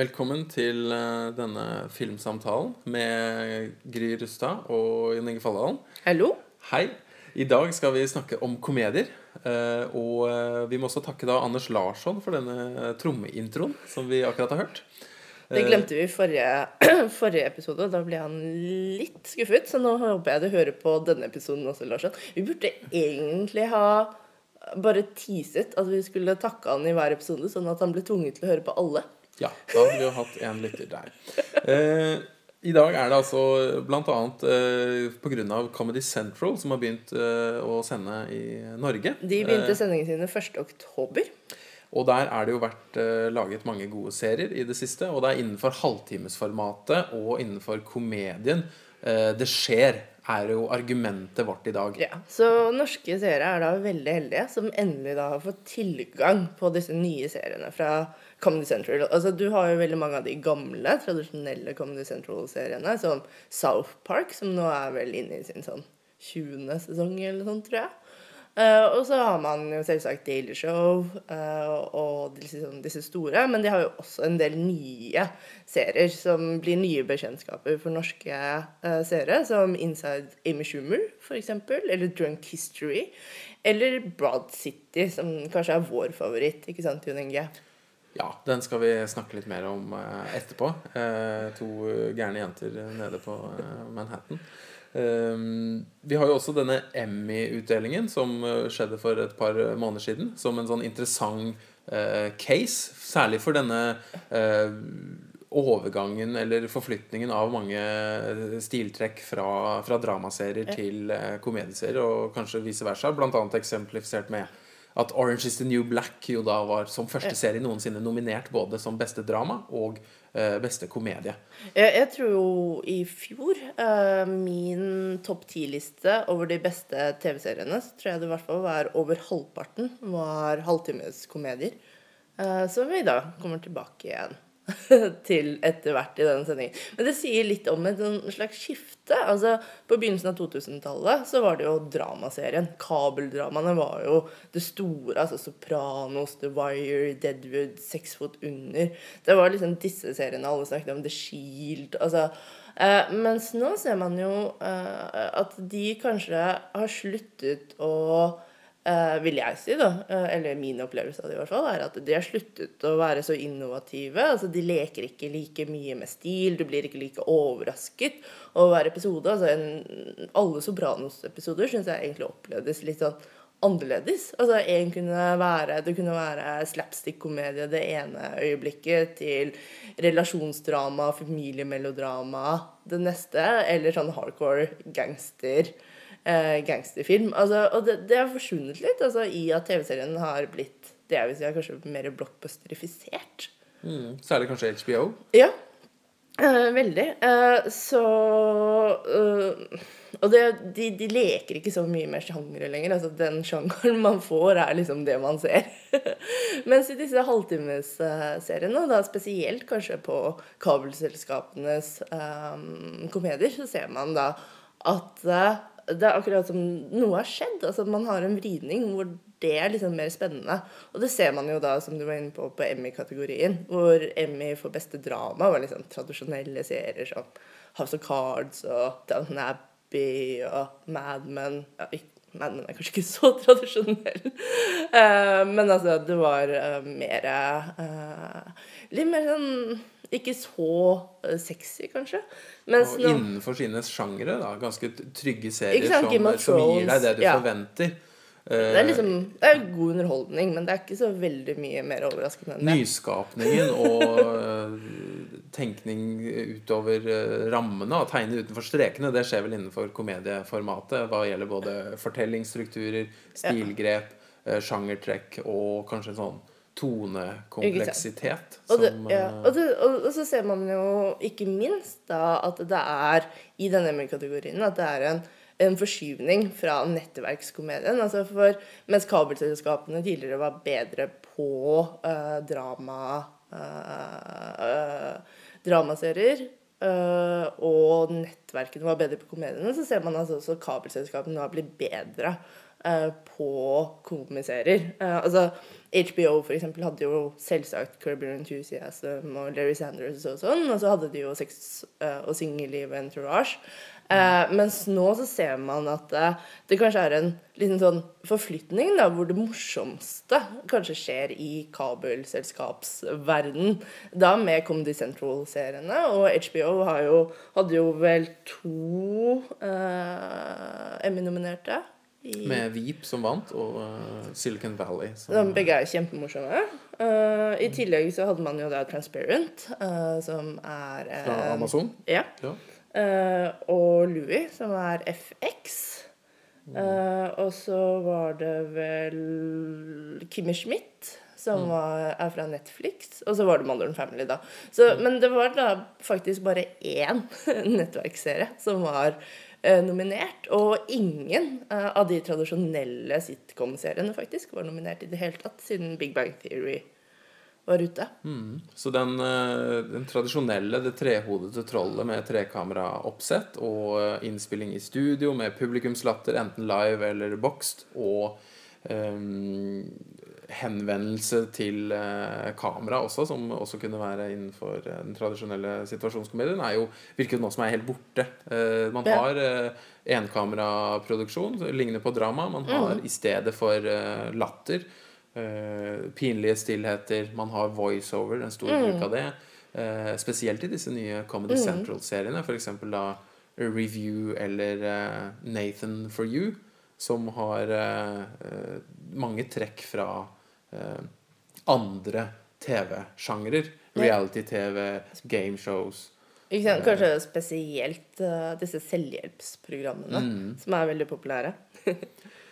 Velkommen til eh, denne filmsamtalen med Gry Rustad og Jon Inge Falldalen. Hallo. Hei. I dag skal vi snakke om komedier. eh, Og eh, vi må også takke da Anders Larsson for denne trommeintroen som vi akkurat har hørt. Det glemte vi i forrige, forrige episode. Da ble han litt skuffet. Så nå håper jeg du hører på denne episoden også, Larsson. Vi burde egentlig ha bare teaset at vi skulle takke han i hver episode, sånn at han ble tvunget til å høre på alle. Ja, da hadde vi jo hatt én lytter der. Eh, I dag er det altså annet eh, pga. Comedy Central som har begynt eh, å sende i Norge. De begynte Eh, sendingene sine 1. oktober. Og der er det jo vært eh, laget mange gode serier i det siste. Og det er innenfor halvtimesformatet og innenfor komedien eh, det skjer, er jo argumentet vårt i dag. Ja, Så norske seere er da veldig heldige som endelig da har fått tilgang på disse nye seriene fra Comedy Central. Altså Du har jo veldig mange av de gamle, tradisjonelle Comedy Central-seriene, som South Park, som nå er vel inne i sin sånn 20. sesong eller sånn, tror jeg. Eh, og så har man jo selvsagt Daily Show uh, og sånn, disse store, men de har jo også en del nye serier som blir nye bekjentskaper for norske uh, seere, som Inside Amy Schumer, eksempel, eller Drunk History, eller Broad City, som kanskje er vår favoritt, ikke sant, Jon Inge? Ja, den skal vi snakke litt mer om etterpå. To gærne jenter nede på Manhattan. Um, vi har jo også denne Emmy-utdelingen som eh, skjedde for et par måneder siden. Som en sånn interessant eh, case. Særlig for denne eh, overgangen eller forflytningen av mange stiltrekk fra, fra dramaserier til eh, komedieserier, og kanskje vice versa. Blant annet eksemplifisert med at Orange is the New Black jo da var som første serie noensinne nominert både som beste drama og eh, beste komedie. Jeg, jeg tror jo i fjor uh, min topp ti-liste over de beste TV-seriene, så tror jeg det i hvert fall var over halvparten var halvtimeskomedier. Uh, som vi da kommer tilbake igjen til etter hvert i denne sendingen. Men det sier litt om et sånn slags skifte. Altså, På begynnelsen av 2000-tallet så var det jo dramaserien. Kabeldramaene var jo det store. altså Sopranos, The Wire, Deadwood, Seks fot under. Det var liksom disse seriene alle snakket om. The Shield. altså eh, Mens nå ser man jo eh, at de kanskje har sluttet å vil jeg si, da, eh, eller min opplevelse av det i hvert fall, er at de har sluttet å være så innovative. altså De leker ikke like mye med stil, du blir ikke like overrasket over hver episode. altså en, Alle Sopranos-episoder syns jeg egentlig opplevdes litt sånn annerledes. Altså en kunne være, Det kunne være slapstick-komedie det ene øyeblikket til relasjonsdrama, familiemelodrama det neste, eller sånn hardcore gangster eh, gangsterfilm. Altså, og det, det har forsvunnet litt altså, i at TV-serien har blitt det jeg vil si er kanskje mer blockbusterifisert. Mm. Særlig kanskje HBO. Ja, eh, veldig. Eh, så eh, Og det, de, de leker ikke så mye med sjangere lenger. Altså, den sjangeren man får, er liksom det man ser. Mens i disse halvtimesseriene, da spesielt kanskje på kabelselskapenes eh, komedier, så ser man da at eh, det er akkurat som noe har skjedd. altså Man har en vridning hvor det er liksom mer spennende. Og det ser man jo da, som du var inne på, på Emmy-kategorien. Hvor Emmy for beste drama var liksom tradisjonelle serier som House of Cards og Downton Abbey og Mad Men. Ja, ikke- Mad den er kanskje ikke så tradisjonell. Uh, men altså, det var uh, mer uh, Litt mer sånn Ikke så sexy, kanskje. Mens Og nå innenfor sine sjangere, da. Ganske trygge serier sant, som, som gir deg det du ja. forventer. Det er liksom Det er god underholdning, men det er ikke så veldig mye mer overraskende enn det. Nyskapningen og tenkning utover øh, rammene, og tegne utenfor strekene, det skjer vel innenfor komedieformatet hva gjelder både fortellingsstrukturer, stilgrep, øh, sjangertrekk og kanskje en sånn tonekompleksitet. Og, det, som, ja, øh, og, det, og, så ser man jo ikke minst da at det er i denne Emmy-kategorien at det er en, en forskyvning fra nettverkskomedien. Altså for, mens kabelselskapene tidligere var bedre på uh, drama uh, eh, dramaserier, Uh, og nettverkene var bedre på komediene, så ser man altså også kabelselskapene har blitt bedre uh, på komiserier. Uh, altså HBO for eksempel hadde jo selvsagt Kirby Enthusiasm og Larry Sanders og sånn, og så hadde de jo Sex og singelliv og Entourage. Eh, mens nå så ser man at eh, det kanskje er en liten sånn forflytning, da, hvor det morsomste kanskje skjer i kabelselskapsverden. Da med Comedy Central-seriene. Og HBO har jo, hadde jo vel to eh, Emmy-nominerte. i- Med Veep som vant, og uh, Silicon Valley som begge er kjempemorsomme. Uh, I tillegg så hadde man jo da Transparent, uh, som er fra Amazon. Ja. Ja. Eh, og Louis, som er FX. Eh, og så var det vel Kimmy Schmidt, som var, er fra Netflix. Og så var det Modern Family, da. Så, Men det var da faktisk bare én nettverksserie som var eh, nominert. Og ingen eh, av de tradisjonelle sitcom-seriene faktisk var nominert i det hele tatt, siden Big Bang Theory var ute. Så den, eh, den tradisjonelle, det trehodete trollet med trekameraoppsett og eh, innspilling i studio med publikumslatter, enten live eller boxed, og um, henvendelse til uh, kamera også, som også kunne være innenfor den tradisjonelle situasjonskomedien, er jo virker nå som er helt borte. Uh, man Ja. har uh, enkameraproduksjon, lignende på drama. Man har i stedet for latter eh, pinlige stillheter. Man har voiceover, en stor bruk av det. Uh, spesielt i disse nye Comedy Central-seriene, f.eks. da Review eller uh, Nathan for you, som har mange trekk fra andre TV-sjangrer. Reality-TV, gameshows. Kanskje spesielt disse selvhjelpsprogrammene, som er veldig populære.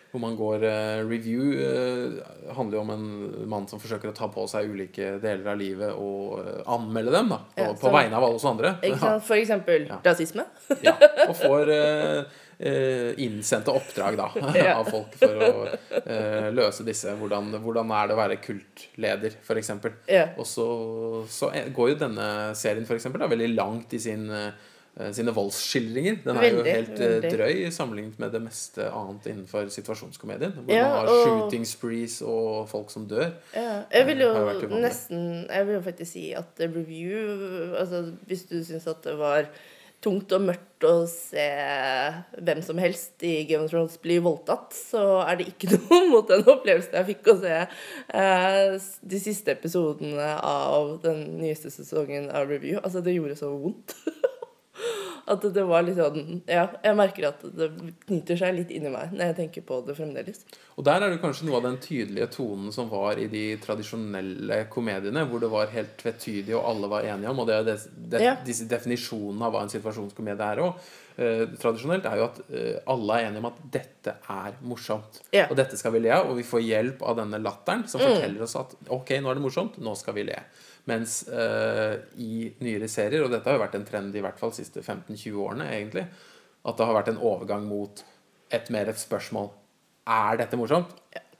Hvor man går eh, Review eh, handler jo om en mann som forsøker å ta på seg ulike deler av livet og eh, anmelde dem, da. Ja, på, på vegne av alle oss andre. Ikke sant? For eksempel Ja. rasisme. Ja, og får eh, innsendte oppdrag da av folk for å eh, løse disse. Hvordan, hvordan er det å være kultleder, f.eks. Ja. Og så, så går jo denne serien for eksempel, da, veldig langt i sin, eh, sine voldsskildringer. Den er jo helt eh, veldig. drøy sammenlignet med det meste annet innenfor situasjonskomedien. Hvor Ja, man har og- shooting sprees og folk som dør. Ja, jeg vil jo Har jo nesten Jeg vil jo faktisk si at review Altså hvis du syns at det var tungt og mørkt å se hvem som helst i Game of Thrones bli voldtatt, så er det ikke noe mot den opplevelsen jeg fikk å se eh, de siste episodene av den nyeste sesongen av Review. Altså, det gjorde så vondt. At det var litt sånn Ja, jeg merker at det knyter seg litt inni meg når jeg tenker på det fremdeles. Og der er det kanskje noe av den tydelige tonen som var i de tradisjonelle komediene, hvor det var helt tvetydig og alle var enige om, og det er det, det, Ja. disse definisjonene av hva en situasjonskomedie er òg. Eh, tradisjonelt er jo at eh, alle er enige om at dette er morsomt. Mm. Og dette skal vi le av, og vi får hjelp av denne latteren som forteller oss at ok, nå er det morsomt, nå skal vi le. Mens eh, i nyere serier, og dette har jo vært en trend i hvert fall de siste 15-20 årene, egentlig, at det har vært en overgang mot et mer et spørsmål. Er dette morsomt?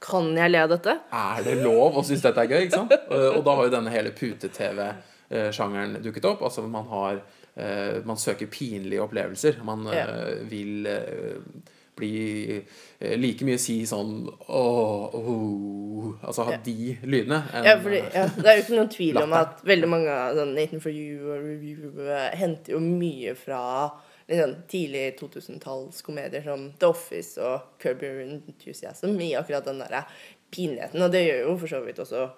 Kan jeg le av dette? Er det lov å synes dette er gøy? ikke sant? Og og da har jo denne hele pute-TV-sjangeren dukket opp. Altså man har eh, Man søker pinlige opplevelser. Man Ja. eh, vil eh, bli eh, like mye si sånn åh, oh, Altså ha de lydene. Ja, fordi, ja, det er jo ikke noen tvil om at veldig mange av sånn Nathan for you og Review eh, henter jo mye fra liksom, tidlig 2000-tallskomedier som The Office og Curb Your Enthusiasm i akkurat den derre pinligheten. Og det gjør jo for så vidt også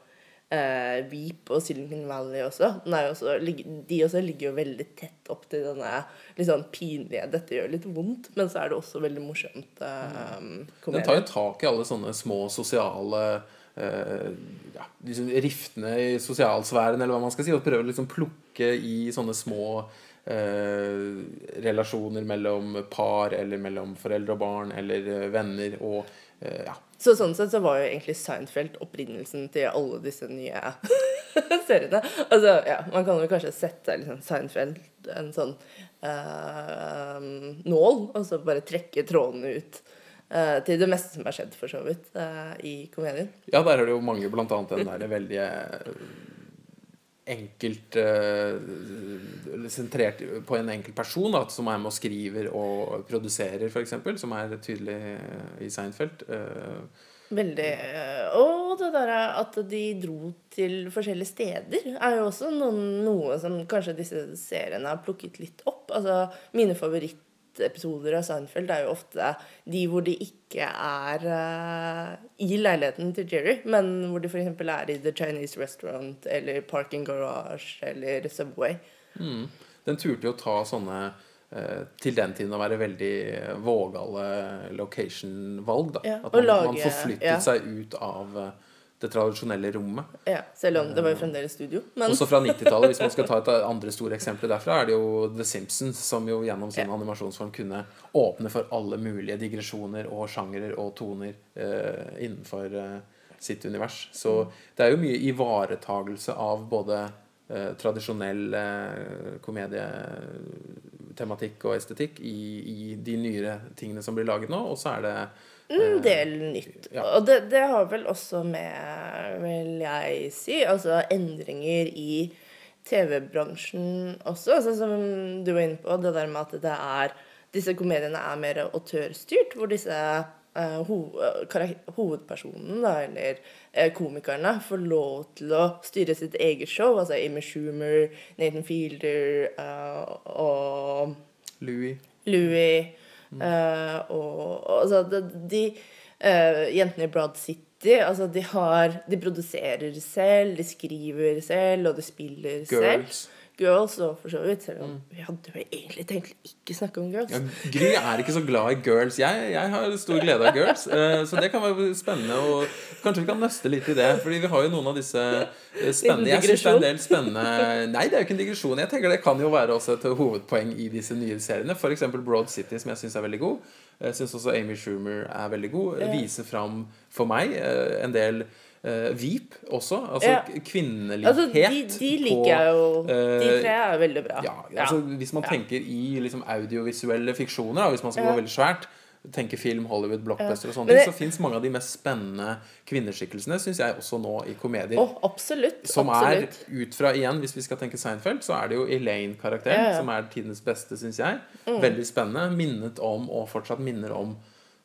eh, Veep og Silicon Valley også. Den også. De også ligger jo veldig tett opp til denne litt sånn pinlige Dette gjør litt vondt, men så er det også veldig morsomt. Eh, Den tar jo tak i alle sånne små sosiale eh, ja, liksom riftene i sosialsfæren, eller hva man skal si, og prøver å liksom plukke i sånne små eh, relasjoner mellom par, eller mellom foreldre og barn, eller eh, venner, og eh, ja. Så sånn sett så var jo egentlig Seinfeld opprinnelsen til alle disse nye seriene. Altså, ja, man kan jo kanskje sette liksom Seinfeld en sånn uh, nål, og så bare trekke trådene ut Uh, til det meste som har skjedd, for så vidt, uh, i komedien. Ja, der er det jo mange, blant annet den der veldige enkelt uh, Sentrert på en enkelt person da, som er med og skriver og produserer, f.eks., som er tydelig i Seinfeld. Uh, Veldig. Og det der at de dro til forskjellige steder, er jo også noen, noe som kanskje disse seriene har plukket litt opp. Altså, mine favorittepisoder av Seinfeld er jo ofte de hvor de ikke er uh, i leiligheten til Jerry, men hvor de f.eks. er i The Chinese Restaurant eller Parking Garage eller Subway. Mm. Den turte jo å ta sånne uh, til den tiden å være veldig vågale location-valg. Ja, At man, lage, man forflyttet ja. seg ut av eh, det tradisjonelle rommet. Ja, Selv om det var jo fremdeles studio. Men... Også fra 90-tallet. Hvis man skal ta et andre store eksempler derfra, er det jo The Simpsons, som jo gjennom sin ja. animasjonsform kunne åpne for alle mulige digresjoner og sjangere og toner eh, innenfor eh, sitt univers. Så det er jo mye ivaretagelse av både eh, tradisjonell komedietematikk og estetikk i, i, de nyere tingene som blir laget nå, og så er det en eh, del nytt. Ja. Og det, det har vel også med, vil jeg si, altså endringer i TV-bransjen også. Altså, som du var inne på, det der med at det er disse komediene er mer autørstyrt, hvor disse eh, ho hovedpersonen, da, eller eh, komikerne, får lov til å styre sitt eget show. Altså Amy Schumer, Nathan Fielder eh, og Louis. Louis mm. og, og altså, de, de jentene i Broad City altså, de, har, de produserer selv, de skriver selv, og de spiller Girls. selv. Girls og for så vidt. Selv om vi hadde jo egentlig tenkt ikke snakke om girls. Ja, Gry er ikke så glad i girls. Jeg, jeg har stor glede av girls. Uh, så det kan være spennende. Og kanskje vi kan nøste litt i det. Fordi vi har jo noen av disse spennende Jeg syns det er en del spennende Nei, det er jo ikke en digresjon. Jeg tenker Det kan jo være også et hovedpoeng i disse nye seriene. F.eks. Broad City, som jeg syns er veldig god. Jeg syns også Amy Schumer er veldig god. Viser fram for meg uh, en del Uh, Vip også. Altså Ja. kvinnelighet Altså, de, de liker jeg jo. De eh, tre er veldig bra. ja, altså Hvis man tenker i liksom audiovisuelle fiksjoner, da, hvis man skal gå veldig svært Tenke film, Hollywood, blockbuster og sånne ting, så fins mange av de mest spennende kvinneskikkelsene, syns jeg, også nå i komedier. Oh, absolutt. som absolutt. er ut fra, igjen, hvis vi skal tenke Seinfeld, så er det jo Elaine-karakteren som er tidens beste, syns jeg. Mm. Veldig spennende. Minnet om, og fortsatt minner om,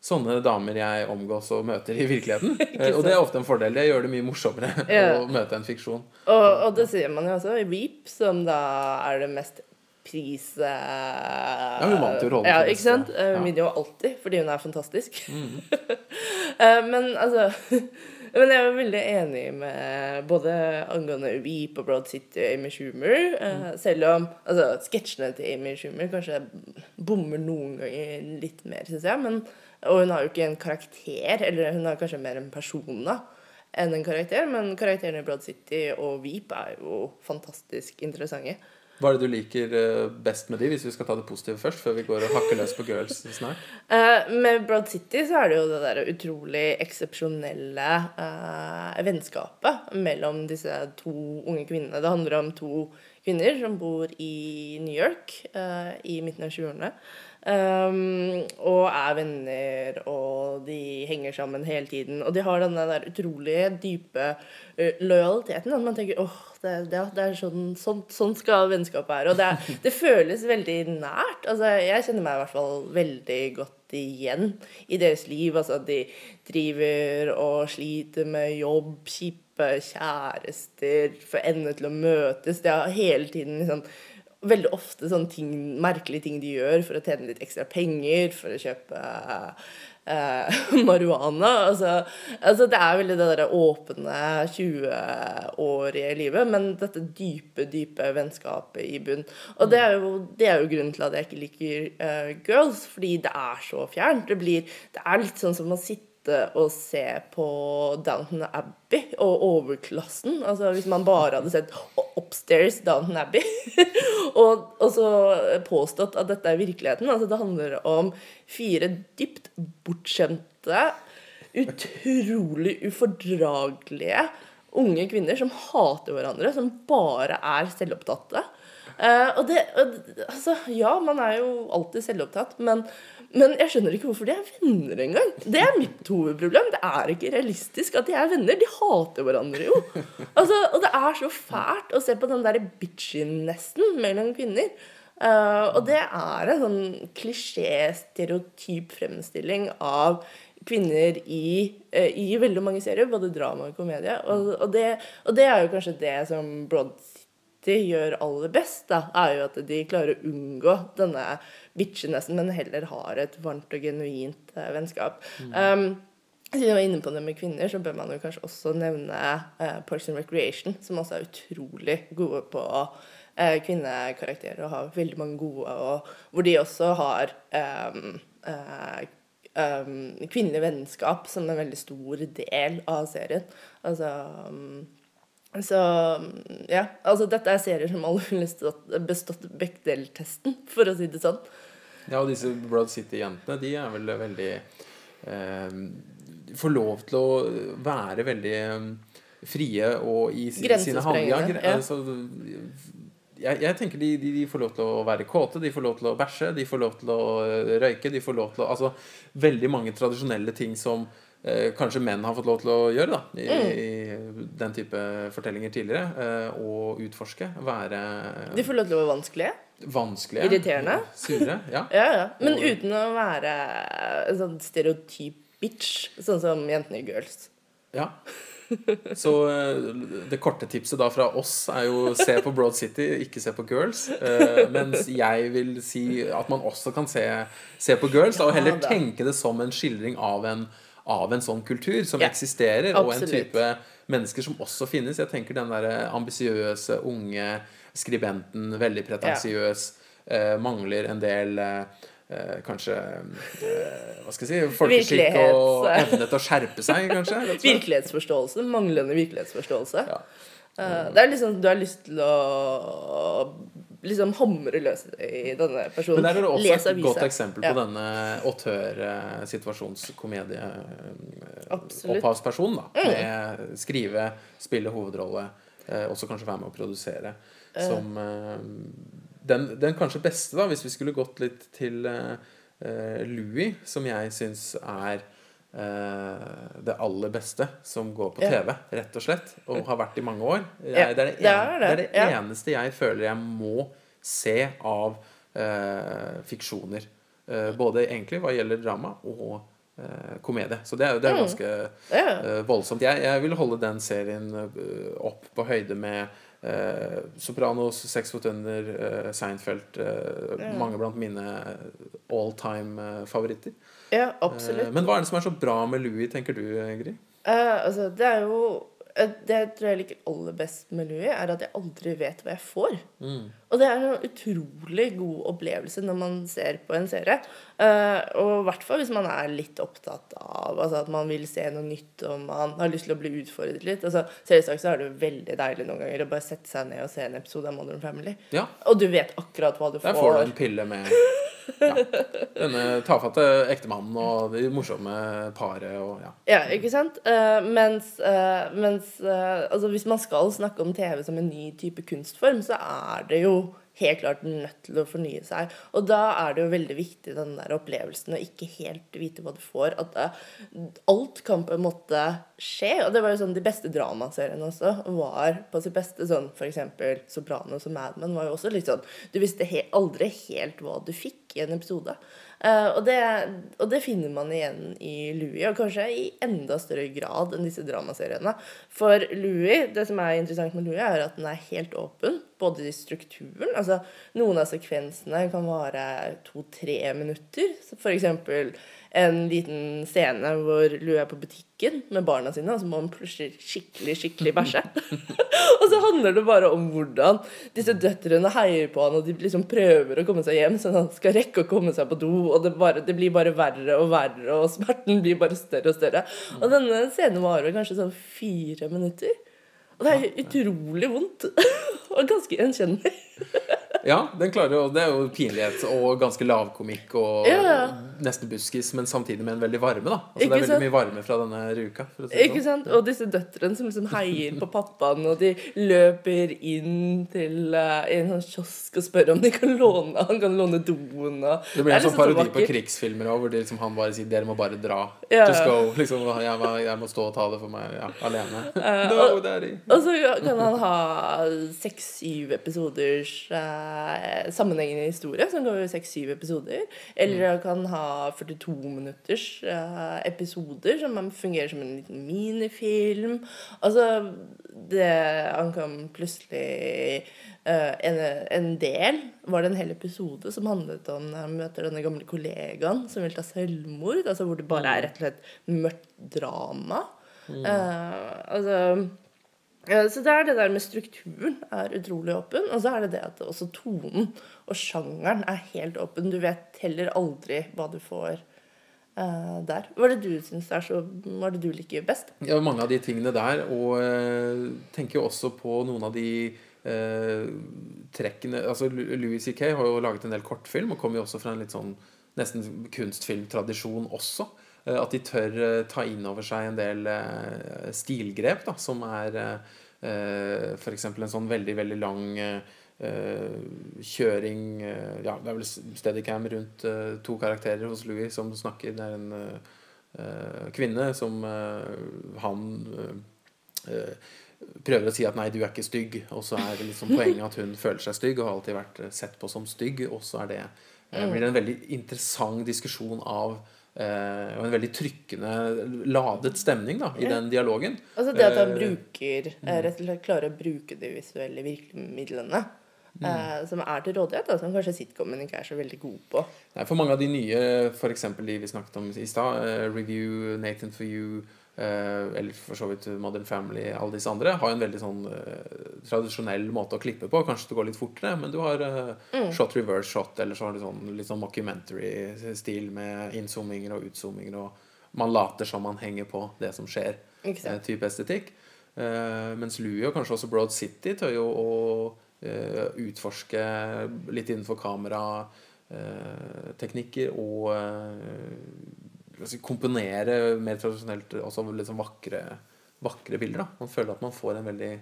sånne damer jeg omgås og møter i virkeligheten. Eh, og det er ofte en fordel. Det gjør det mye morsommere Ja. å møte en fiksjon. Og, og det sier man jo også i Reap, som da er det mest pris... Ja, hun vant jo rollen Ja, ikke sant? Hun Ja. vinner jo alltid, fordi hun er fantastisk. Mm. Eh, men altså Men jeg er veldig enig med både angående Weep og Broad City og Amy Schumer. eh, Mm. Selv om altså, sketsjene til Amy Schumer kanskje bommer noen ganger litt mer, syns jeg. Men, og hun har jo ikke en karakter, eller hun har kanskje mer en person da enn en karakter, men karakterene i Broad City og Veep er jo fantastisk interessante. Hva er det du liker eh, best med de, hvis vi skal ta det positive først, før vi går og hakker løs på girls snart? Uh, med Broad City så er det jo det der utrolig eksepsjonelle uh, vennskapet mellom disse to unge kvinnene. Det handler om to kvinner som bor i New York uh, i midten av 20-årene. Um, og er venner, og de henger sammen hele tiden. Og de har denne der utrolig dype uh, lojaliteten. At man tenker åh, det, det, det er sånn, sånn, sånn skal vennskapet være. Og det, det føles veldig nært. Altså, jeg kjenner meg i hvert fall veldig godt igjen i deres liv. Altså, de driver og sliter med jobb, kjipe kjærester, få endene til å møtes. Det er hele tiden sånn, veldig ofte sånne ting, merkelige ting de gjør for å tjene litt ekstra penger, for å kjøpe eh, marihuana. Altså, altså det er veldig det derre åpne 20-årige livet, men dette dype, dype vennskapet i bunn. Og det er jo, det er jo grunnen til at jeg ikke liker uh, girls, fordi det er så fjernt. Det, blir, det er litt sånn som å sitte og se på Downton Abbey og overklassen. Altså Hvis man bare hadde sett Upstairs Downton Abbey og, og så påstått at dette er virkeligheten. Altså Det handler om fire dypt bortskjemte, utrolig ufordragelige unge kvinner som hater hverandre, som bare er selvopptatte. Uh, og det, og, altså, ja, man er jo alltid selvopptatt, men, Men jeg skjønner ikke hvorfor de er venner engang. Det er mitt hovedproblem. Det er ikke realistisk at de er venner. De hater hverandre jo. Altså, og det er så fælt å se på den der bitchinessen mellom kvinner. Uh, og det er en sånn klisjé, stereotyp fremstilling av kvinner i, uh, i veldig mange serier, både drama og komedie. Og, og, det, og, det, er jo kanskje det som Broad City gjør aller best, da, er jo at de klarer å unngå denne bitchenessen, men heller har et varmt og genuint uh, vennskap. Mm. Um, siden jeg var inne på det med kvinner, så bør man jo kanskje også nevne Parks and Recreation, som også er utrolig gode på eh, kvinnekarakterer og har veldig mange gode, og hvor de også har um, uh, um, kvinnelig vennskap som en veldig stor del av serien. Altså um, så ja, altså dette er serier som alle ville bestått Bechdel-testen, for å si det sånn. Ja, og disse Broad City-jentene, de er vel veldig eh, Får lov til å være veldig frie og i sine handlinger. Ja. Altså, jeg, jeg, tenker de, de, de, får lov til å være kåte, de får lov til å bæsje, de får lov til å eh, røyke. de får lov til å, Altså veldig mange tradisjonelle ting som eh, kanskje menn har fått lov til å gjøre da, i, mm. i den type fortellinger tidligere. Eh, og utforske. Være De får lov til å være vanskelige? Vanskelige. Irriterende? Sure. Ja. ja, ja. Men og, uten å være en sånn stereotyp bitch, sånn som jentene i Girls. Ja. Så eh, det korte tipset da fra oss er jo se på Broad City, ikke se på Girls. Mens jeg vil si at man også kan se, se på Girls, og heller tenke det som en skildring av en, av en sånn kultur som ja, eksisterer, absolutt. og en type mennesker som også finnes. Jeg tenker den derre ambisiøse, unge skribenten, veldig pretensiøs, uh, mangler en del uh, Eh, kanskje eh, Hva skal jeg si Folkeskikk og evne til å skjerpe seg, kanskje? Virkelighetsforståelse. Manglende virkelighetsforståelse. Ja. Eh, det er liksom Du har lyst til å liksom hamre løs i denne personen. Men der er det også et godt eksempel på ja. denne autør-situasjonskomedie opphavspersonen, da. Mm. Skrive, spille hovedrolle, også kanskje være med å produsere. Som den, den, kanskje beste, da, hvis vi skulle gått litt til Louis, som jeg syns er det aller beste som går på TV, rett og slett, og har vært i mange år. Jeg, det, er det, en, det, er det, eneste jeg føler jeg må se av eh, fiksjoner. både egentlig hva gjelder drama og komedie. Så det er, det er mm. ganske voldsomt. Jeg, jeg vil holde den serien opp på høyde med Eh, Sopranos, Sex Foot Under, eh, Seinfeld eh, ja. Mange blant mine all time-favoritter. Ja, absolutt. men hva er det som er så bra med Louis, tenker du, Ingrid? altså, det er jo Det jeg tror jeg liker aller best med Louis, er at jeg aldri vet hva jeg får. Mm. Og det er en utrolig god opplevelse når man ser på en serie. Uh, og i hvert fall hvis man er litt opptatt av altså at man vil se noe nytt og man har lyst til å bli utfordret litt. Altså, Selvsagt så er det veldig deilig noen ganger å bare sette seg ned og se en episode av Modern Family. Ja. Og du vet akkurat hva du får. Der får du en pille med ja. Denne tafatte ektemannen og de morsomme paret og ja. Ja, ikke sant? Uh, mens, uh, mens uh, altså hvis man skal snakke om TV som en ny type kunstform, så er det jo helt klart nødt til å fornye seg. Og da er det jo veldig viktig den der opplevelsen å ikke helt vite hva du får. At det, alt kan på en måte skje. Og det var jo sånn de beste dramaseriene også var på sitt beste. Sånn f.eks. Sopranos og Mad Men var jo også litt sånn Du visste he aldri helt hva du fikk i en episode. Uh, og, det, og, det, finner man igjen i Louis, og kanskje i enda større grad enn disse dramaseriene. For Louis, det som er interessant med Louis, er at den er helt åpen, både i strukturen altså Noen av sekvensene kan vare to-tre minutter. Eksempel en liten scene hvor Lou er på butikken med barna sine, og så må han plutselig skikkelig, skikkelig bæsje. og så handler det bare om hvordan disse døtrene heier på han, og de liksom prøver å komme seg hjem, så han skal rekke å komme seg på do, og det, bare, det blir bare verre og verre, og smerten blir bare større og større. Og denne scenen varer kanskje sånn fire minutter. Og det er utrolig vondt. og ganske gjenkjennelig. Ja, den klarer jo Det er jo pinlighet og ganske lavkomikk og Ja, nesten buskis, men samtidig med en veldig varme, da. Altså, det er veldig mye varme fra denne å si Ikke sånn. sant? Og disse døtrene som liksom heier på pappaen, og de løper inn til uh, en sånn kiosk og spør om de kan låne Han kan låne doen og Det blir en sånn liksom parodi på krigsfilmer òg, hvor de, liksom, han bare sier 'dere må bare dra'. Ja, Just go. Liksom, jeg, må- jeg må stå og ta det for meg ja, alene. Uh, no, og-. Og så kan han ha seks-syv episoders eh, sammenhengende historie, som går i seks-syv episoder. Eller han kan ha 42 minutters uh, episoder, som fungerer som en liten minifilm. Altså det Han kan plutselig uh, en, en del var det en hel episode som handlet om når han møter denne gamle kollegaen som vil ta selvmord. Altså hvor det bare er rett og slett mørkt drama. Eh, altså ja, Så det er det der med strukturen er utrolig åpen. Og så er det det at også tonen og sjangeren er helt åpen. Du vet heller aldri hva du får uh, der. Hva er det du syns er så Hva er det du liker best? Ja, mange av de tingene der. Og uh, tenker jo også på noen av de uh, trekkene altså Louis C.K. har jo laget en del kortfilm, og kommer jo også fra en litt sånn nesten kunstfilmtradisjon også. Eh, at de tør eh, ta inn over seg en del eh, stilgrep, da, som er f.eks. en sånn veldig, veldig lang kjøring Ja, det er vel Steadicam rundt to karakterer hos Louis som snakker. Det er en kvinne som han prøver å si at 'nei, du er ikke stygg', og så er det liksom poenget at hun føler seg stygg og har alltid vært sett på som stygg, og så er det eh, blir det en veldig interessant diskusjon av og en veldig trykkende, ladet stemning da, i den dialogen. Altså det at han Eh, bruker eh, rett og slett klarer å bruke de visuelle virkemidlene mm. som er til rådighet, da, som kanskje sitcomen ikke er så veldig god på. Nei, for mange av de nye, f.eks. de vi snakket om i stad, eh, Review, Nathan for you, eh, eller for så vidt Modern Family, alle disse andre, har en veldig sånn uh, tradisjonell måte å klippe på. Kanskje det går litt fortere, men du har eh, shot reverse shot, eller så har du sånn, litt sånn mockumentary-stil med inzoominger og utzoominger, og man later som man henger på det som skjer. Eh, type estetikk. Eh, mens Louis og kanskje også Broad City tør jo å eh, utforske litt innenfor kamerateknikker og komponere mer tradisjonelt også sånn vakre, vakre bilder. Da. Man føler at man får en veldig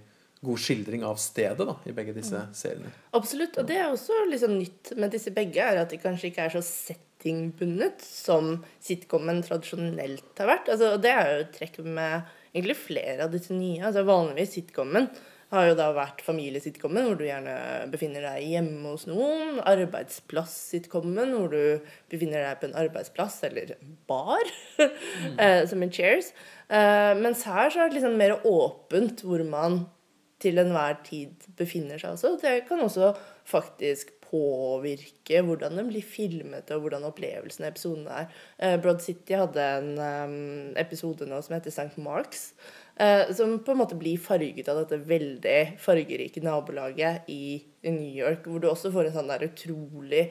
god skildring av stedet da, i begge disse seriene. Absolutt. Og det er også liksom nytt med disse begge, er at de kanskje ikke er så settingbundet som sitcomen tradisjonelt har vært. Altså, og det er jo et trekk med egentlig flere av disse nye. Altså Vanligvis sitcomen har jo da vært familiesitcomen, hvor du gjerne befinner deg hjemme hos noen. Arbeidsplass-sitcomen, hvor du befinner deg på en arbeidsplass eller bar, mm. som en Cheers. Eh, mens her så er det liksom mer åpent hvor man til enhver tid befinner seg også. Det kan også faktisk påvirke hvordan den blir filmet, og hvordan opplevelsen av episoden er. Eh, Broad City hadde en eh, episode nå som heter St. Marks, eh, som på en måte blir farget av dette veldig fargerike nabolaget i, New York, hvor du også får en sånn der utrolig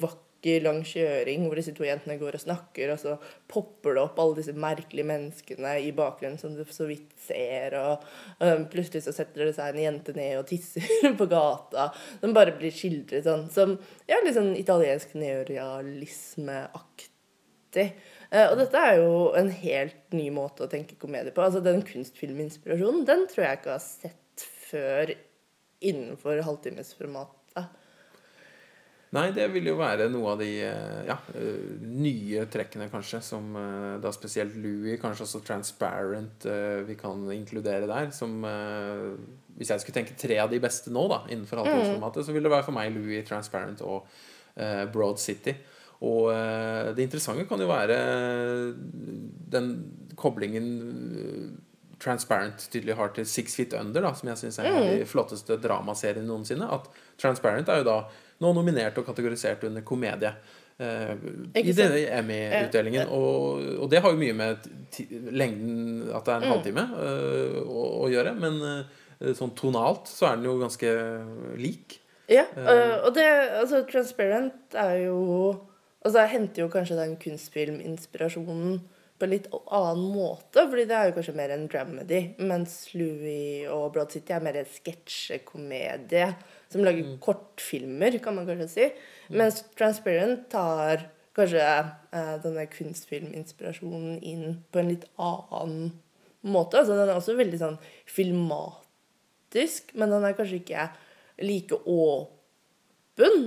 vakker lang kjøring hvor disse to jentene går og snakker, og så popper det opp alle disse merkelige menneskene i bakgrunnen som du så vidt ser, og og plutselig så setter det seg en jente ned og tisser på gata. som bare blir skildret sånn som ja, litt sånn italiensk neorealismeaktig. Eh, og dette er jo en helt ny måte å tenke komedie på. Altså Den kunstfilminspirasjonen den tror jeg ikke har sett før innenfor halvtimesformatet. Nei, det vil jo være noe av de eh, ja, eh, nye trekkene, kanskje, som da spesielt Louis, kanskje også Transparent, vi kan inkludere der. Som Hvis jeg skulle tenke tre av de beste nå, da, innenfor halvtimesformatet, så vil det være for meg Louis, Transparent og Broad City. Og eh, det interessante kan jo være den koblingen eh, Transparent tydelig har til Six Feet Under, da, som jeg syns er en av de flotteste dramaseriene noensinne. At Transparent er jo da nå nominert og kategorisert under komedie. Uh, I denne Emmy-utdelingen. Og, og det har jo mye med lengden At det er en halvtime uh, å, å gjøre. Men uh, sånn tonalt så er den jo ganske lik. Ja, og det Altså, Transparent er jo Altså, så henter jo kanskje den kunstfilminspirasjonen på en litt annen måte, fordi det er jo kanskje mer en dramedy, mens Louis og Broad City er mer en sketsjekomedie som lager kortfilmer, kan man kanskje si. Mens Transparent tar kanskje eh, denne kunstfilminspirasjonen inn på en litt annen måte. Altså den er også veldig sånn filmatisk, men den er kanskje ikke like åpen.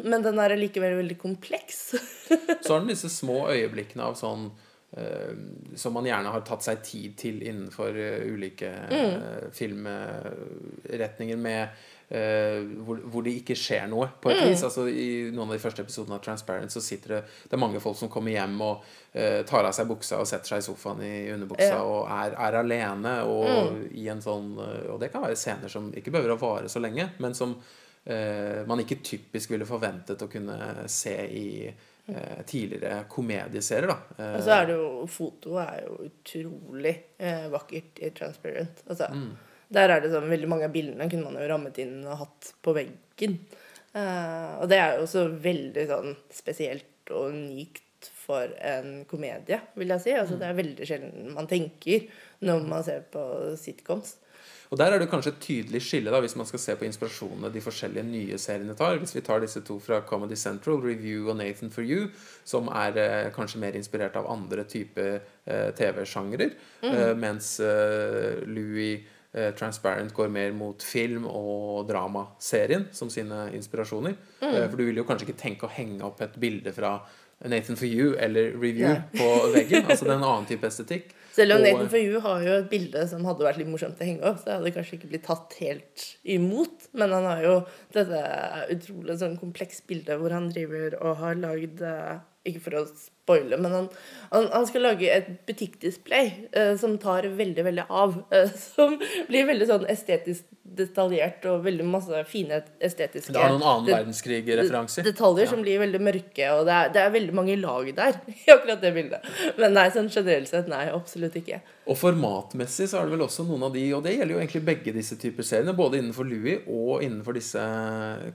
Men den er likevel veldig kompleks. Så har den disse små øyeblikkene av sånn uh, som man gjerne har tatt seg tid til innenfor uh, ulike eh, filmretninger med hvor, hvor det ikke skjer noe, på et vis. Altså I noen av de første episodene av Transparent så sitter det Det er mange folk som kommer hjem og tar av seg buksa og setter seg i sofaen i underbuksa Ja. og er, er alene og i en sånn Og det kan være scener som ikke behøver å vare så lenge, men som man ikke typisk ville forventet å kunne se i eh, tidligere komedieserier. da. Eh, Og så er det jo Fotoet er jo utrolig eh, vakkert i Transparent. Altså, Der er det sånn Veldig mange av bildene kunne man jo rammet inn og hatt på veggen. Eh, og det er jo også veldig sånn spesielt og unikt for en komedie, vil jeg si. Altså, det er veldig sjelden man tenker når man ser på sitcoms. Og der er det kanskje et tydelig skille da, hvis man skal se på inspirasjonene de forskjellige nye seriene tar. Hvis vi tar disse to fra Comedy Central, Review og Nathan for You, som er eh, kanskje mer inspirert av andre typer eh, TV-sjangrer, eh, mens eh, Louis eh, Transparent går mer mot film- og dramaserien som sine inspirasjoner. Eh, for du vil jo kanskje ikke tenke å henge opp et bilde fra Nathan for You eller Review Nei. på veggen. Altså det er en annen type estetikk. Selv om Og- Nathan for You har jo et bilde som hadde vært litt morsomt å henge opp, så hadde det kanskje ikke blitt tatt helt imot. Men han har jo dette utrolig sånn komplekst bilde hvor han driver og har lagd eh, Ikke for å spoile, men han, han, han skal lage et butikkdisplay eh, som tar veldig, veldig av. eh, som blir veldig sånn estetisk detaljert og veldig masse fine estetiske Det har noen annen verdenskrig-referanser. Detaljer Ja. som blir veldig mørke, og det er, det er veldig mange lag der i akkurat det bildet. Men nei, sånn generelt sett, nei, absolutt ikke. Og formatmessig så er det vel også noen av de, og det gjelder jo egentlig begge disse typer seriene, både innenfor Louis og innenfor disse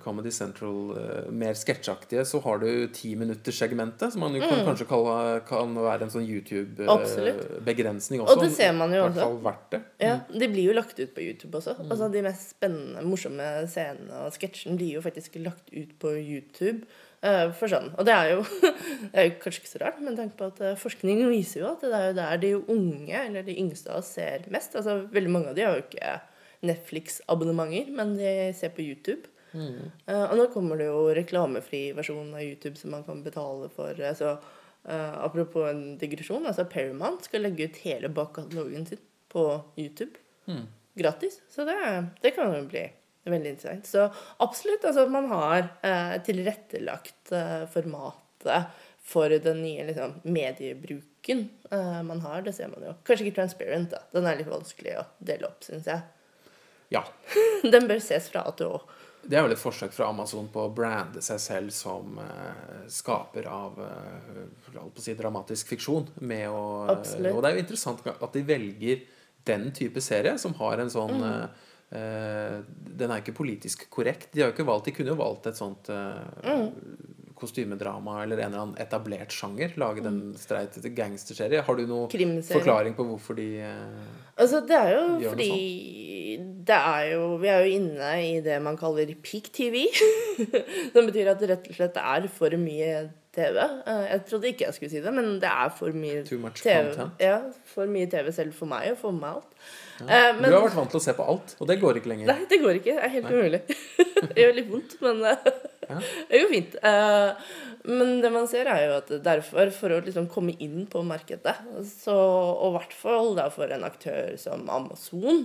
Comedy Central eh, mer sketsjaktige, så har du timinutterssegmentet, som man jo kan kanskje kalle kan være en sånn Mm. YouTube-begrensning også. Og det ser man jo I hvert også. fall verdt det. Ja, De blir jo lagt ut på YouTube også. Altså De mest spennende, morsomme scenene og sketsjene blir jo faktisk lagt ut på YouTube. eh, for sånn. Og det er jo det er jo kanskje ikke så rart, men tenk på at eh, forskning viser jo at det er jo der de unge, eller de yngste av oss, ser mest. Altså Veldig mange av de har jo ikke Netflix-abonnementer, men de ser på YouTube. Eh, og nå kommer det jo reklamefri versjon av YouTube som man kan betale for. eh, så eh, Apropos en digresjon, altså Paramount skal legge ut hele bakkatalogen sin på YouTube. Gratis. Så det, det kan jo bli veldig interessant. Så absolutt, altså man har uh, tilrettelagt uh, formatet for den nye liksom, mediebruken man har. Det ser man jo. Kanskje ikke transparent, da. Den er litt vanskelig å dele opp, syns jeg. Ja. Den bør ses fra A til Å. Det er vel et forsøk fra Amazon på å brande seg selv som uh, skaper av uh, si, dramatisk fiksjon. Med å, Absolutt. og det er jo interessant at de velger den type serie, som har en sånn Mm. uh, eh, Den er ikke politisk korrekt. De har jo ikke valgt, de kunne jo valgt et sånt eh, Mm. kostymedrama eller en eller annen etablert sjanger. Lage den streit gangsterserie. Har du noen Mm. Forklaring på hvorfor de eh, Altså, det er jo noe fordi det er jo Vi er jo inne i det man kaller peak TV. Som betyr at det rett og slett er for mye TV. Eh, Jeg trodde ikke jeg skulle si det, men det er for mye Too much TV. content. Ja, for mye TV selv for meg og for meg alt. Eh, Du har vært vant til å se på alt, og det går ikke lenger. Nei, det går ikke. Det er helt umulig. det gjør litt vondt, men Ja. det går fint. Eh, Men det man ser, er jo at derfor, for å liksom komme inn på markedet, så, og i hvert fall for en aktør som Amazon,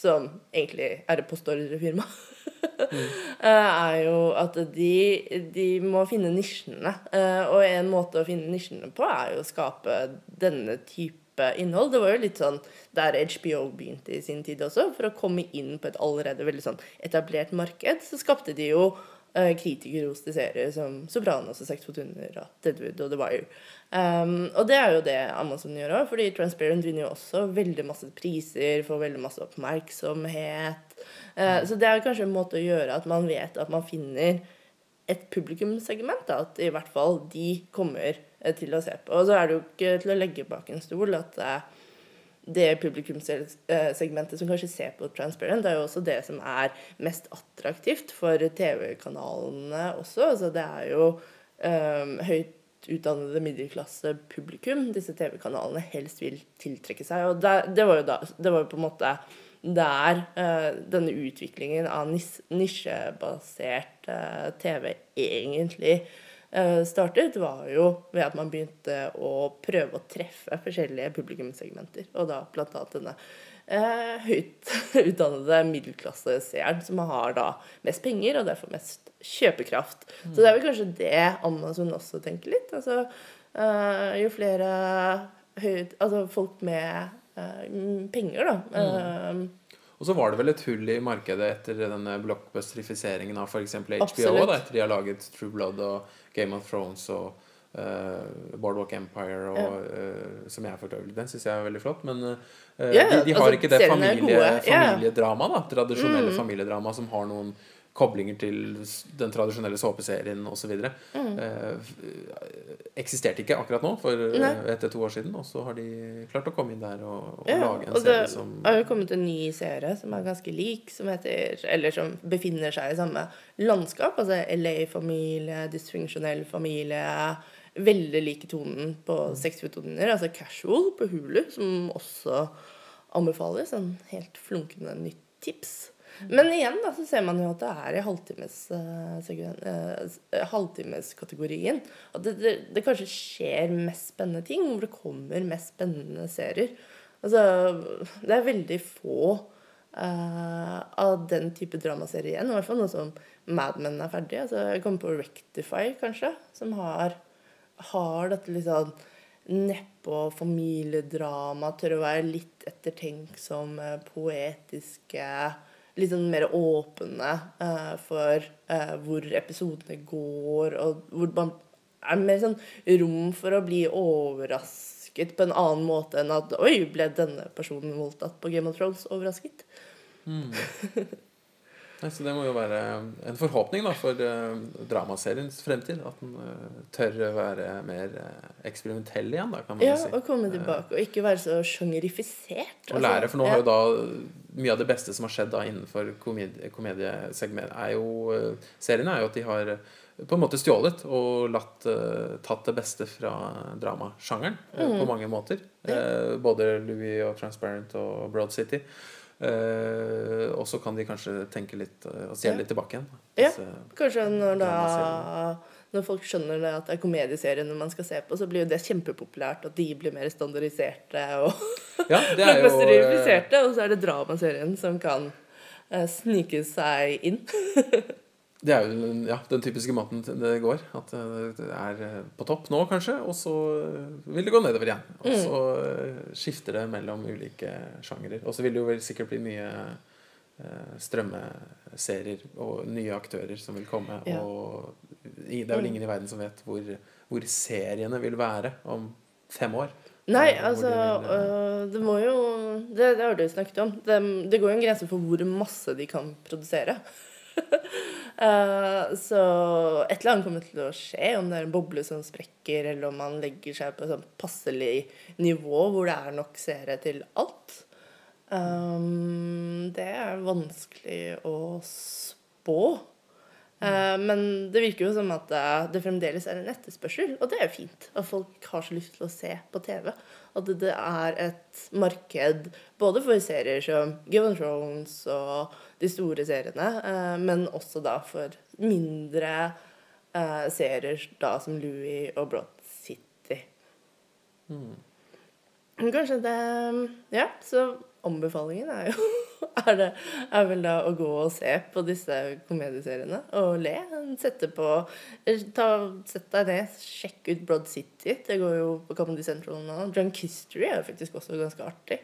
som egentlig er et postordrefirma, mm. er jo at de, de må finne nisjene. Eh, Og en måte å finne nisjene på er jo å skape denne type innhold. Det var jo litt sånn der HBO begynte i sin tid også. For å komme inn på et allerede veldig sånn etablert marked, så skapte de jo eh, kritikerroste serier som Sopranos og Sex på under og Deadwood og The Wire. Um, og det er jo det Amazon gjør òg, fordi Transparent vinner jo også veldig masse priser, får veldig masse oppmerksomhet. Eh, så det er kanskje en måte å gjøre at man vet at man finner et publikumssegment. Da, at i hvert fall de kommer eh, til å se på. Og så er det jo ikke til å legge bak en stol at eh, det publikumssegmentet som kanskje ser på Transparent, det er jo også det som er mest attraktivt for TV-kanalene også. Altså det er jo um, høyt utdannede middelklassepublikum disse TV-kanalene helst vil tiltrekke seg. Og det, det, var jo da, det var på en måte der uh, denne utviklingen av nis nisjebasert uh, TV egentlig startet, var jo ved at man begynte å prøve å treffe forskjellige publikumssegmenter. Og da annet denne høyt utdannede middelklasseseeren som har da mest penger og derfor mest kjøpekraft. Mm. Så det er vel kanskje det Amazon også tenker litt. Altså jo flere høyt Altså folk med eh, penger, da. Mm. Uh, og så var det vel et hull i markedet etter denne blockbusterifiseringen av f.eks. HBO. Da, etter de har laget True Blood og Game of Thrones og uh, Boardwalk Empire, og, ja. som jeg for øvrig Den syns jeg er veldig flott. Men yeah, de, de, har altså, ikke det familie, familiedrama, da, tradisjonelle mm. familiedrama som har noen koblinger til den tradisjonelle såpeserien osv. Mm. Eh, eksisterte ikke akkurat nå, for eh, Nei. etter to år siden. Og så har de klart å komme inn der og, og ja, lage en og serie som Det har jo kommet en ny serie som er ganske lik, som heter Eller som befinner seg i samme landskap. Altså LA-familie, dysfunksjonell familie. Veldig like tonen på mm. sexfotoner. Altså Casual på Hulu, som også anbefales. En helt flunkende nytt tips. Men igjen da, så ser man jo at det er i halvtimeskategorien. Uh, halvtimeskategorien. At det, det, det, kanskje skjer mest spennende ting, hvor det kommer mest spennende serier. Altså, det er veldig få uh, av den type dramaserier igjen. I hvert fall noe som Mad Men er ferdig. Altså, jeg kommer på Rectify, kanskje, som har, har dette litt sånn nedpå familiedrama, tør å være litt ettertenksom, poetiske litt sånn mer åpne uh, for uh, hvor episodene går, og hvor man er mer sånn rom for å bli overrasket på en annen måte enn at Oi, ble denne personen voldtatt på Game of Thrones overrasket? Mm. Så det må jo være en forhåpning da, for uh, dramaseriens fremtid. At den uh, tør være mer uh, eksperimentell igjen, da, kan man ja, si. Ja, Og komme tilbake, og ikke være så sjangerifisert. Og altså. lære, for nå ja. har jo da mye av det beste som har skjedd da innenfor komedie, komediesegment, er jo Seriene er jo at de har på en måte stjålet og latt, tatt det beste fra dramasjangeren mm. på mange måter. både Louis og Transparent og Broad City. Uh, og så kan de kanskje tenke litt uh, og stjele ja. litt tilbake igjen. Ja, kanskje når da Når folk skjønner det at det er komedieseriene man skal se på, så blir jo det kjempepopulært, at de blir mer standardiserte og ja, det er jo, og så er det dramaserien som kan uh, snike seg inn. Det er jo ja, den typiske måten det går. At det er eh, på topp nå, kanskje, og så eh, vil det gå nedover igjen. Og mm. så mm. skifter det mellom ulike sjangere. Og så vil det jo sikkert bli mye strømmeserier og nye aktører som vil komme. Ja. Og det er vel ingen i verden som vet hvor, hvor seriene vil være om fem år. Nei, altså de vil, Det må jo Det, det har du snakket om. Det, det går jo en grense for hvor masse de kan produsere. uh, så et eller annet kommer til å skje, om det er en boble som sprekker, eller om man legger seg på et sånn passelig nivå hvor det er nok seere til alt. Um, det er vanskelig å spå. Uh, men det virker jo som at det fremdeles er en etterspørsel, og det er jo fint. At folk har så lyst til å se på TV. At det er et marked både for serier som Game of Thrones og de store seriene, uh, men også da for mindre uh, serier da som Louis og Broad City. Mm. Kanskje det Ja, så anbefalingen er jo er, det, er vel da å gå og se på disse komedieseriene og le. Sette på ta, Sett deg ned, sjekk ut Broad City. Det går jo på Comedy Central nå. Drunk History er jo faktisk også ganske artig.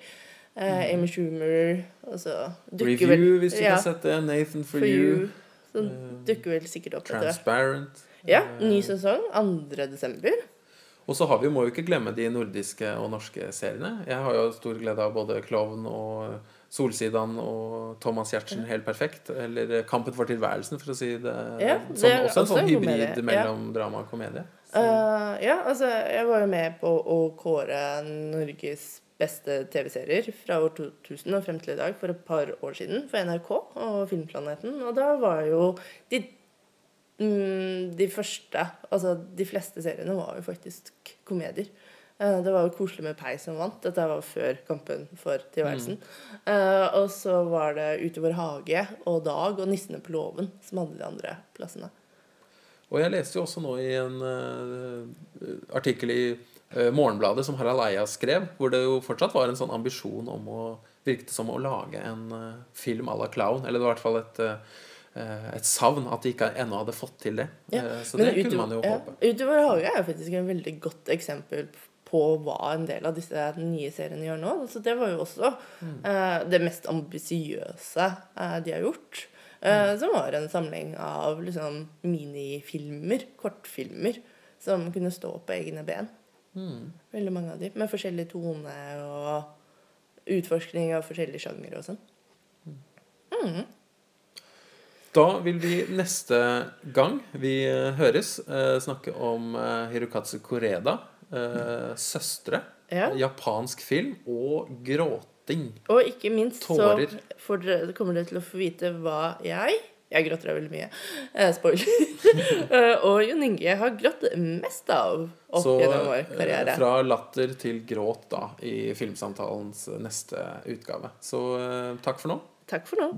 Uh, Amy Schumer altså, Review, vel, hvis du ja, kan sette det. Nathan for, for You. you. Så uh, dukker vel sikkert opp Transparent. Ja. Ny sesong 2. desember. Og så har vi, må vi ikke glemme de nordiske og norske seriene. Jeg har jo stor glede av både Klovn og Solsidan og Thomas Giertsen helt perfekt. Eller Kampen for tilværelsen, for å si det, ja, det som også en sånn hybrid mellom ja. drama og komedie. Uh, ja, altså, jeg var jo med på å kåre Norges beste TV-serier fra år 2000 og frem til i dag for et par år siden for NRK og Filmplaneten. Og da var jo de, mm, de første Altså de fleste seriene var jo faktisk komedier. Eh, Det var jo koselig med Pei som vant. Dette var før Kampen for tilværelsen. Eh, og så var det Utover hage og Dag og Nissene på låven som hadde de andre plassene. Og jeg leste jo også nå i en uh, artikkel i Morgenbladet som Harald Eia skrev, hvor det jo fortsatt var en sånn ambisjon om å virket som å lage en eh, film à la Clown. Eller det var i hvert fall et, eh, et savn at de ikke ennå hadde fått til det. Ja, Eh, så det kunne man jo ja, håpe. Utover Haga er jo faktisk en veldig godt eksempel på hva en del av disse nye seriene gjør nå. Så det var jo også Mm. uh, det mest ambisiøse uh, de har gjort. Uh, Mm. Som var en samling av liksom minifilmer, kortfilmer, som kunne stå på egne ben. Mm. Veldig mange av de, med forskjellig tone og utforskning av forskjellige sjangere og sånn. Da vil vi neste gang vi eh, høres, eh, snakke om eh, Hirokatsu Koreda, eh, 'Søstre', Ja. japansk film, og gråting. Og ikke minst Tårer. så dere, kommer dere til å få vite hva jeg Jeg gråter veldig mye. Eh, spoiler. Eh, og Jon Inge har grått mest av opp Så gjennom vår karriere. karriere. fra latter til gråt da i Filmsamtalens neste utgave. Så eh, takk for nå. Takk for nå.